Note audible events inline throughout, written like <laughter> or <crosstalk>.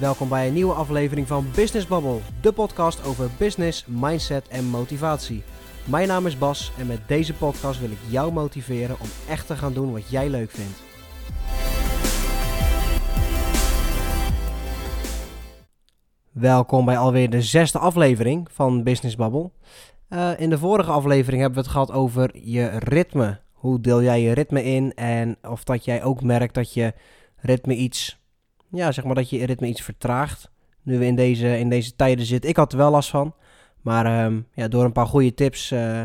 Welkom bij een nieuwe aflevering van Business Bubble, de podcast over business, mindset en motivatie. Mijn naam is Bas en met deze podcast wil ik jou motiveren om echt te gaan doen wat jij leuk vindt. Welkom bij alweer de zesde aflevering van Business Bubble. Uh, in de vorige aflevering hebben we het gehad over je ritme. Hoe deel jij je ritme in en of dat jij ook merkt dat je ritme iets ja, zeg maar dat je ritme iets vertraagt. Nu we in deze, in deze tijden zitten. Ik had er wel last van. Maar ehm, ja, door een paar goede tips uh,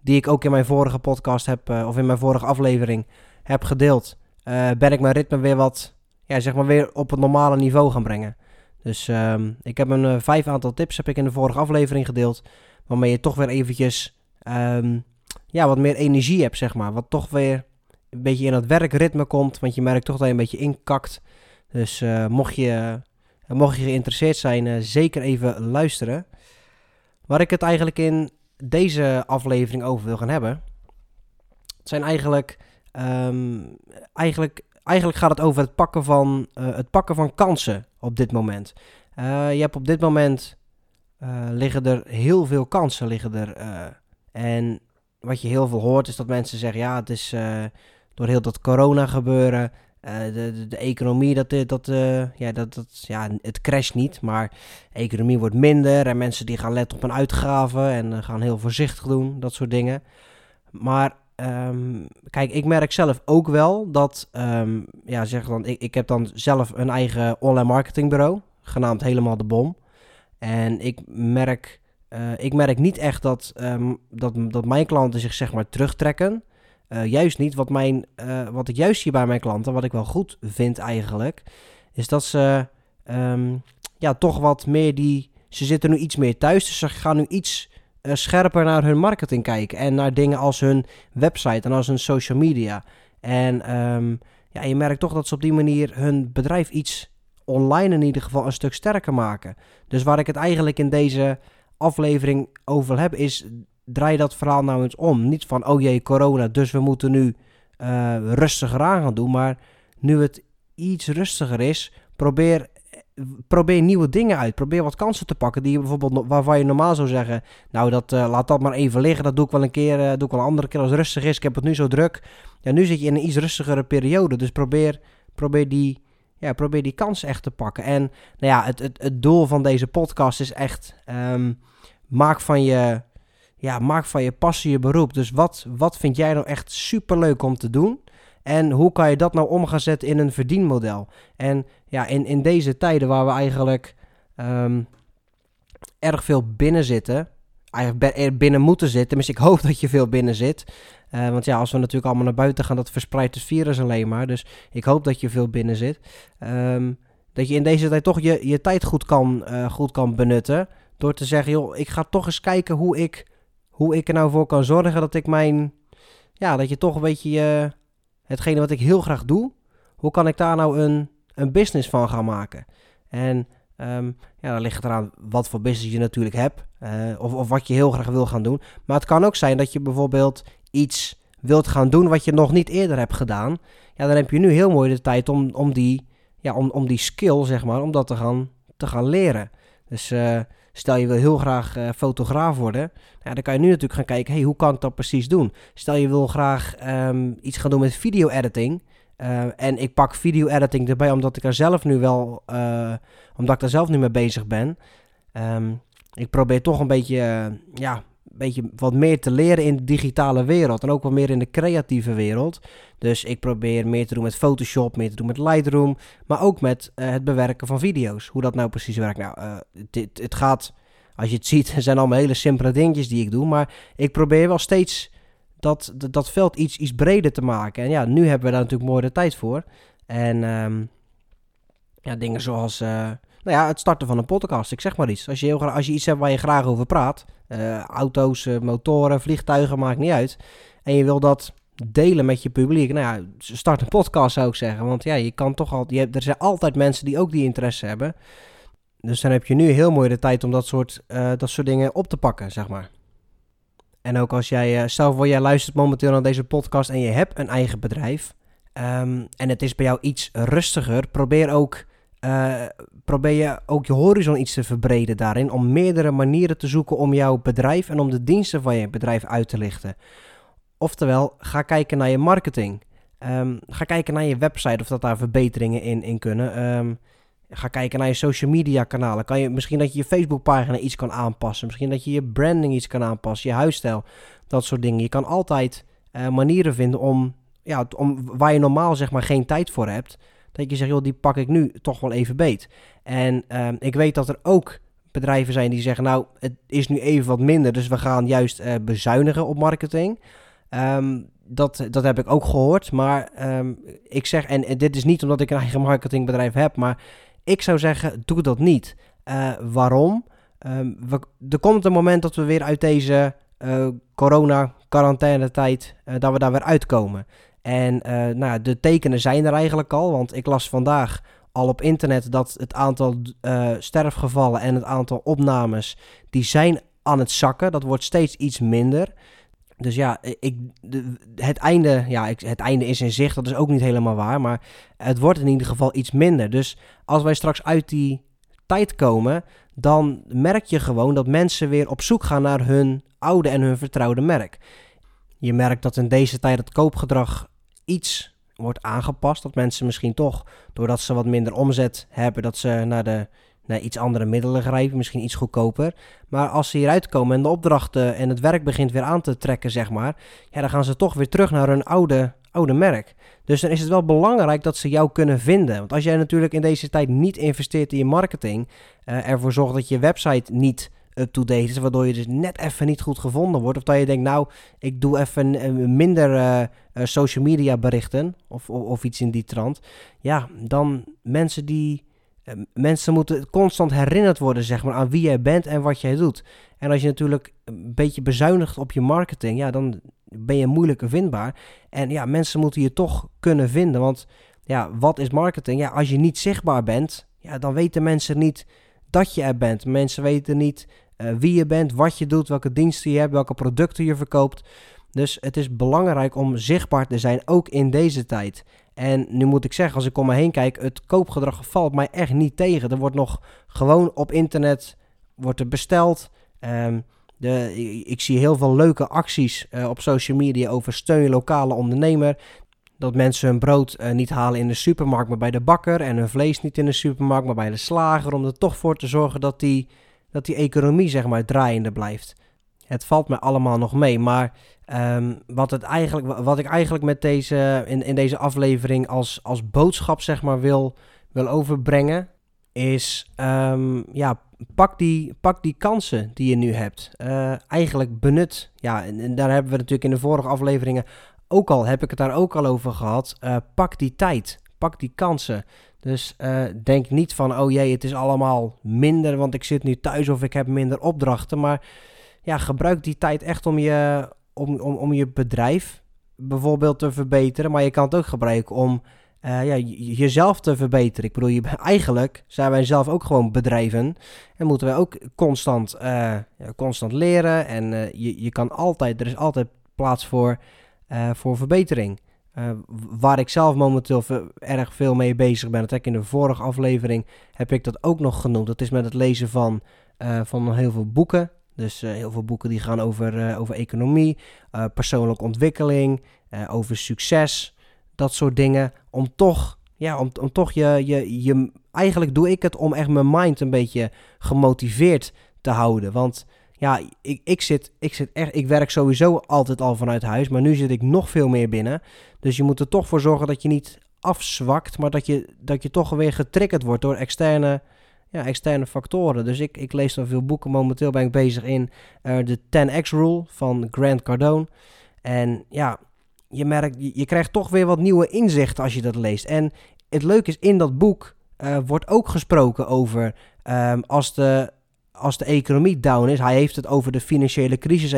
die ik ook in mijn vorige podcast heb, uh, of in mijn vorige aflevering heb gedeeld, uh, ben ik mijn ritme weer wat, ja, zeg maar weer op het normale niveau gaan brengen. Dus um, ik heb een vijf aantal tips heb ik in de vorige aflevering gedeeld, waarmee je toch weer eventjes, um, ja, wat meer energie hebt, zeg maar. Wat toch weer een beetje in het werkritme komt, want je merkt toch dat je een beetje inkakt. Dus uh, mocht, je, uh, mocht je geïnteresseerd zijn, uh, zeker even luisteren. Waar ik het eigenlijk in deze aflevering over wil gaan hebben. Het zijn eigenlijk, um, eigenlijk, eigenlijk gaat het over het pakken van, het pakken van kansen op dit moment. je hebt op dit moment liggen er heel veel kansen liggen er. en wat je heel veel hoort is dat mensen zeggen, ja, het is door heel dat corona gebeuren uh, de, de, economie, dat, dat, uh, ja, dat, dat, ja, het crasht niet, maar de economie wordt minder en mensen die gaan letten op hun uitgaven en gaan heel voorzichtig doen, dat soort dingen. Maar um, kijk, ik merk zelf ook wel dat, um, ja, zeg dan, ik, ik heb dan zelf een eigen online marketingbureau, genaamd Helemaal de Bom. En ik merk, ik merk niet echt dat, um, dat, dat mijn klanten zich zeg maar terugtrekken. Uh, juist niet. Wat, mijn, uh, wat ik juist zie bij mijn klanten, wat ik wel goed vind eigenlijk, is dat ze um, ja, toch wat meer die. Ze zitten nu iets meer thuis, dus ze gaan nu iets uh, scherper naar hun marketing kijken. En naar dingen als hun website en als hun social media. En um, ja, je merkt toch dat ze op die manier hun bedrijf iets online in ieder geval een stuk sterker maken. Dus waar ik het eigenlijk in deze aflevering over heb, is draai dat verhaal nou eens om. Niet van, oh jee, corona, dus we moeten nu uh, rustiger aan gaan doen. Maar nu het iets rustiger is, probeer, probeer nieuwe dingen uit. Probeer wat kansen te pakken die je bijvoorbeeld, waarvan je normaal zou zeggen, nou dat, uh, laat dat maar even liggen. Dat doe ik wel een keer, uh, doe ik wel een andere keer als het rustig is. Ik heb het nu zo druk. Ja, nu zit je in een iets rustigere periode. Dus probeer, probeer die ja, probeer die kans echt te pakken. En nou ja, het, het, het doel van deze podcast is echt: um, maak van je ja, maak van je passie je beroep. Dus wat, wat vind jij nou echt super leuk om te doen? En hoe kan je dat nou om gaan zetten in een verdienmodel? En ja, in, in deze tijden waar we eigenlijk um, erg veel binnen zitten, eigenlijk er binnen moeten zitten, dus ik hoop dat je veel binnen zit. Uh, want ja, als we natuurlijk allemaal naar buiten gaan, dat verspreidt het virus alleen maar. Dus ik hoop dat je veel binnen zit. Um, dat je in deze tijd toch je, je tijd goed kan, uh, goed kan benutten. Door te zeggen, joh, ik ga toch eens kijken hoe ik hoe ik er nou voor kan zorgen dat ik mijn, ja, dat je toch een beetje uh, hetgene wat ik heel graag doe, hoe kan ik daar nou een, een business van gaan maken? En um, ja, dan ligt het eraan wat voor business je natuurlijk hebt, uh, of, of wat je heel graag wil gaan doen. Maar het kan ook zijn dat je bijvoorbeeld iets wilt gaan doen wat je nog niet eerder hebt gedaan. Ja, dan heb je nu heel mooi de tijd om, om, die, ja, om, om die skill, zeg maar, om dat te gaan, te gaan leren. Dus uh, Stel je wil heel graag uh, fotograaf worden, ja, dan kan je nu natuurlijk gaan kijken, hey, hoe kan ik dat precies doen? Stel je wil graag um, iets gaan doen met video editing. Uh, en ik pak video editing erbij omdat ik er zelf nu wel, uh, omdat ik daar zelf nu mee bezig ben. Um, ik probeer toch een beetje, ja, beetje wat meer te leren in de digitale wereld. En ook wat meer in de creatieve wereld. Dus ik probeer meer te doen met Photoshop, meer te doen met Lightroom. Maar ook met uh, het bewerken van video's. Hoe dat nou precies werkt. Nou, uh, dit, het gaat, als je het ziet, <laughs> zijn allemaal hele simpele dingetjes die ik doe. Maar ik probeer wel steeds dat, dat, veld iets, iets breder te maken. En ja, nu hebben we daar natuurlijk mooi de tijd voor. En um, ja, dingen zoals... Uh, nou ja, het starten van een podcast. Ik zeg maar iets. Als je, heel graag, als je iets hebt waar je graag over praat. Uh, auto's, uh, motoren, vliegtuigen, maakt niet uit. En je wil dat delen met je publiek. Nou ja, start een podcast zou ik zeggen. Want ja, je kan toch al. Je hebt, er zijn altijd mensen die ook die interesse hebben. Dus dan heb je nu heel mooi de tijd om dat soort, uh, dat soort dingen op te pakken, zeg maar. En ook als jij, stel voor jij luistert momenteel naar deze podcast en je hebt een eigen bedrijf. Um, en het is bij jou iets rustiger. Probeer ook uh, probeer je ook je horizon iets te verbreden daarin. Om meerdere manieren te zoeken om jouw bedrijf en om de diensten van je bedrijf uit te lichten. Oftewel, ga kijken naar je marketing. Um, ga kijken naar je website of dat daar verbeteringen in, in kunnen. Um, ga kijken naar je social media kanalen. Kan je, misschien dat je je Facebook pagina iets kan aanpassen. Misschien dat je je branding iets kan aanpassen. Je huisstijl. Dat soort dingen. Je kan altijd uh, manieren vinden om, ja, om waar je normaal zeg maar geen tijd voor hebt dat je zegt, joh, die pak ik nu toch wel even beet. En um, ik weet dat er ook bedrijven zijn die zeggen, nou, het is nu even wat minder, dus we gaan juist uh, bezuinigen op marketing. Um, dat, dat heb ik ook gehoord, maar um, ik zeg, en, dit is niet omdat ik een eigen marketingbedrijf heb, maar ik zou zeggen, doe dat niet. Uh, waarom? Er komt een moment dat we weer uit deze uh, corona-quarantaine-tijd, dat we daar weer uitkomen. En uh, nou, de tekenen zijn er eigenlijk al, want ik las vandaag al op internet dat het aantal uh, sterfgevallen en het aantal opnames, die zijn aan het zakken. Dat wordt steeds iets minder. Dus ja, ik, het, einde, ja ik, het einde is in zicht, dat is ook niet helemaal waar. Maar het wordt in ieder geval iets minder. Dus als wij straks uit die komen, dan merk je gewoon dat mensen weer op zoek gaan naar hun oude en hun vertrouwde merk. Je merkt dat in deze tijd het koopgedrag iets wordt aangepast. Dat mensen misschien toch, doordat ze wat minder omzet hebben, dat ze naar, de, naar iets andere middelen grijpen, misschien iets goedkoper. Maar als ze hieruit komen en de opdrachten en het werk begint weer aan te trekken, zeg maar, ja, dan gaan ze toch weer terug naar hun oude, oude merk. Dus dan is het wel belangrijk dat ze jou kunnen vinden. Want als jij natuurlijk in deze tijd niet investeert in je marketing, uh, ervoor zorgt dat je website niet up-to-date is, waardoor je dus net even niet goed gevonden wordt. Of dat je denkt, nou, ik doe even minder uh, social media berichten of, of, iets in die trant. Ja, dan mensen die... Mensen moeten constant herinnerd worden, zeg maar, aan wie jij bent en wat jij doet. En als je natuurlijk een beetje bezuinigt op je marketing, ja, dan ben je moeilijker vindbaar. En ja, mensen moeten je toch kunnen vinden, want ja, wat is marketing? Ja, als je niet zichtbaar bent, ja, dan weten mensen niet dat je er bent. Mensen weten niet uh, wie je bent, wat je doet, welke diensten je hebt, welke producten je verkoopt. Dus het is belangrijk om zichtbaar te zijn, ook in deze tijd. En nu moet ik zeggen, als ik om me heen kijk, het koopgedrag valt mij echt niet tegen. Er wordt nog gewoon op internet wordt er besteld. Um, ik, zie heel veel leuke acties uh, op social media over steun lokale ondernemer. Dat mensen hun brood uh, niet halen in de supermarkt, maar bij de bakker. En hun vlees niet in de supermarkt, maar bij de slager. Om er toch voor te zorgen dat die dat die economie zeg maar draaiende blijft. Het valt me allemaal nog mee, maar um, wat, het eigenlijk, wat ik eigenlijk met deze, in, in deze aflevering als, als boodschap zeg maar wil, wil overbrengen, is um, ja, pak die, pak die kansen die je nu hebt. Uh, eigenlijk benut. Ja, en, en, daar hebben we natuurlijk in de vorige afleveringen ook al, heb ik het daar ook al over gehad. Uh, pak die tijd, pak die kansen. Dus uh, denk niet van, oh jee, het is allemaal minder, want ik zit nu thuis of ik heb minder opdrachten. Maar ja, gebruik die tijd echt om je, om, om, om je bedrijf bijvoorbeeld te verbeteren. Maar je kan het ook gebruiken om uh, ja, jezelf te verbeteren. Ik bedoel, je, eigenlijk zijn wij zelf ook gewoon bedrijven. En moeten wij ook constant, uh, constant leren. En je, je kan altijd, er is altijd plaats voor, voor verbetering. Waar ik zelf momenteel erg veel mee bezig ben. Dat heb ik in de vorige aflevering heb ik dat ook nog genoemd. Dat is met het lezen van, van heel veel boeken. Dus heel veel boeken die gaan over, over economie, persoonlijke ontwikkeling, over succes. Dat soort dingen. Om toch, ja, om, om toch je, je, je. Eigenlijk doe ik het om echt mijn mind een beetje gemotiveerd te houden. Want ja, ik, ik, zit, ik zit echt, ik werk sowieso altijd al vanuit huis, maar nu zit ik nog veel meer binnen. Dus je moet er toch voor zorgen dat je niet afzwakt, maar dat je, dat je toch weer getriggerd wordt door externe, ja, externe factoren. Dus ik, ik lees dan veel boeken. Momenteel ben ik bezig in uh, de 10x Rule van Grant Cardone. En ja, je merkt, je, krijgt toch weer wat nieuwe inzichten als je dat leest. En het leuke is, in dat boek uh, wordt ook gesproken over um, als de als de economie down is, hij heeft het over de financiële crisis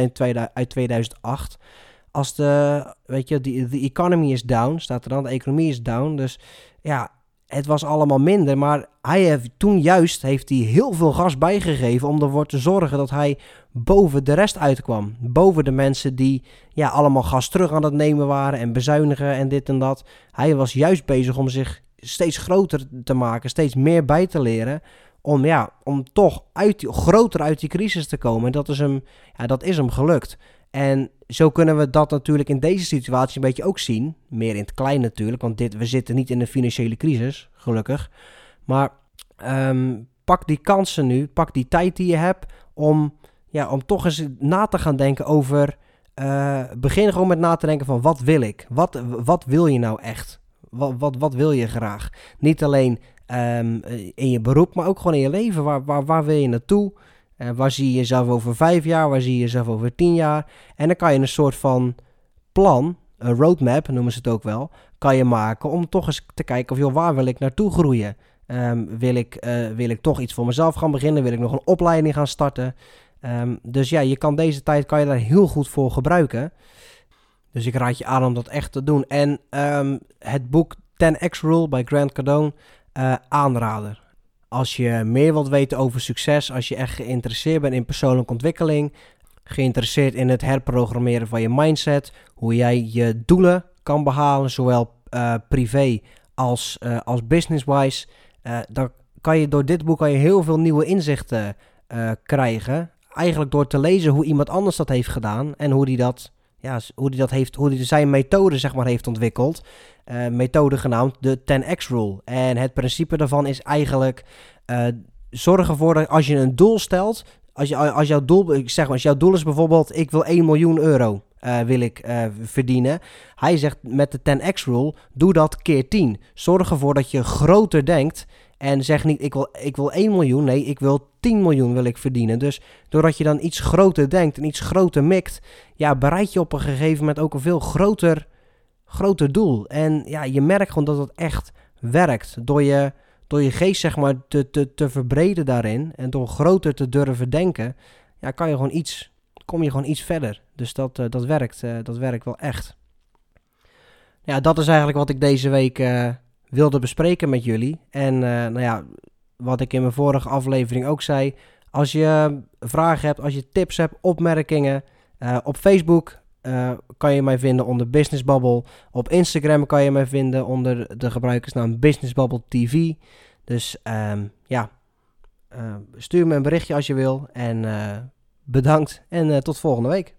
uit 2008. Als de, weet je, de economy is down, staat er dan, de economie is down. Dus ja, het was allemaal minder. Maar hij heeft toen juist heeft hij heel veel gas bijgegeven om ervoor te zorgen dat hij boven de rest uitkwam. Boven de mensen die ja, allemaal gas terug aan het nemen waren en bezuinigen en dit en dat. Hij was juist bezig om zich steeds groter te maken, steeds meer bij te leren. Om, ja, om toch uit groter uit die crisis te komen. En dat is, hem, ja, dat is hem gelukt. En zo kunnen we dat natuurlijk in deze situatie een beetje ook zien. Meer in het klein natuurlijk, want dit, we zitten niet in een financiële crisis, gelukkig. Maar ehm, pak die kansen nu, pak die tijd die je hebt om, ja, om toch eens na te gaan denken over... Uh, begin gewoon met na te denken van wat wil ik? Wat, wat wil je nou echt? Wat, wat, wat wil je graag? Niet alleen um, in je beroep, maar ook gewoon in je leven. Waar, waar, waar wil je naartoe? Waar zie je jezelf over vijf jaar? Waar zie je jezelf over tien jaar? En dan kan je een soort van plan, een roadmap noemen ze het ook wel, kan je maken om toch eens te kijken of joh, waar wil ik naartoe groeien? Um, wil, ik, uh, wil ik toch iets voor mezelf gaan beginnen? Wil ik nog een opleiding gaan starten? Um, dus ja, je kan deze tijd kan je daar heel goed voor gebruiken. Dus ik raad je aan om dat echt te doen. En um, het boek 10x Rule bij Grant Cardone, uh, aanrader. Als je meer wilt weten over succes, als je echt geïnteresseerd bent in persoonlijke ontwikkeling, geïnteresseerd in het herprogrammeren van je mindset, hoe jij je doelen kan behalen, zowel uh, privé als, uh, als business-wise, uh, dan kan je door dit boek kan je heel veel nieuwe inzichten krijgen. Eigenlijk door te lezen hoe iemand anders dat heeft gedaan en hoe die dat, ja, hoe die dat heeft, hoe die zijn methode zeg maar heeft ontwikkeld. Uh, methode genaamd de 10x rule. En het principe daarvan is eigenlijk uh, zorg ervoor dat als je een doel stelt, als, je, als jouw doel, ik zeg maar, als jouw doel is bijvoorbeeld, ik wil 1 miljoen euro uh, wil ik verdienen. Hij zegt met de 10x rule, doe dat keer 10. Zorg ervoor dat je groter denkt en zeg niet, ik wil, ik wil 1 miljoen. Nee, ik wil 10 miljoen wil ik verdienen. Dus doordat je dan iets groter denkt en iets groter mikt, ja, bereid je op een gegeven moment ook een veel groter groter doel. En ja, je merkt gewoon dat het echt werkt. Door je, door je geest zeg maar te, te, te verbreden daarin en door groter te durven denken, ja, kan je gewoon iets, kom je gewoon iets verder. Dus dat, uh, dat, werkt, uh, dat werkt wel echt. Ja, dat is eigenlijk wat ik deze week uh, wilde bespreken met jullie. En nou ja, wat ik in mijn vorige aflevering ook zei. Als je vragen hebt, als je tips hebt, opmerkingen op Facebook, uh, kan je mij vinden onder Business Bubble. Op Instagram kan je mij vinden onder de gebruikersnaam Business Bubble TV. Dus um, ja, uh, stuur me een berichtje als je wil. En uh, bedankt en tot volgende week.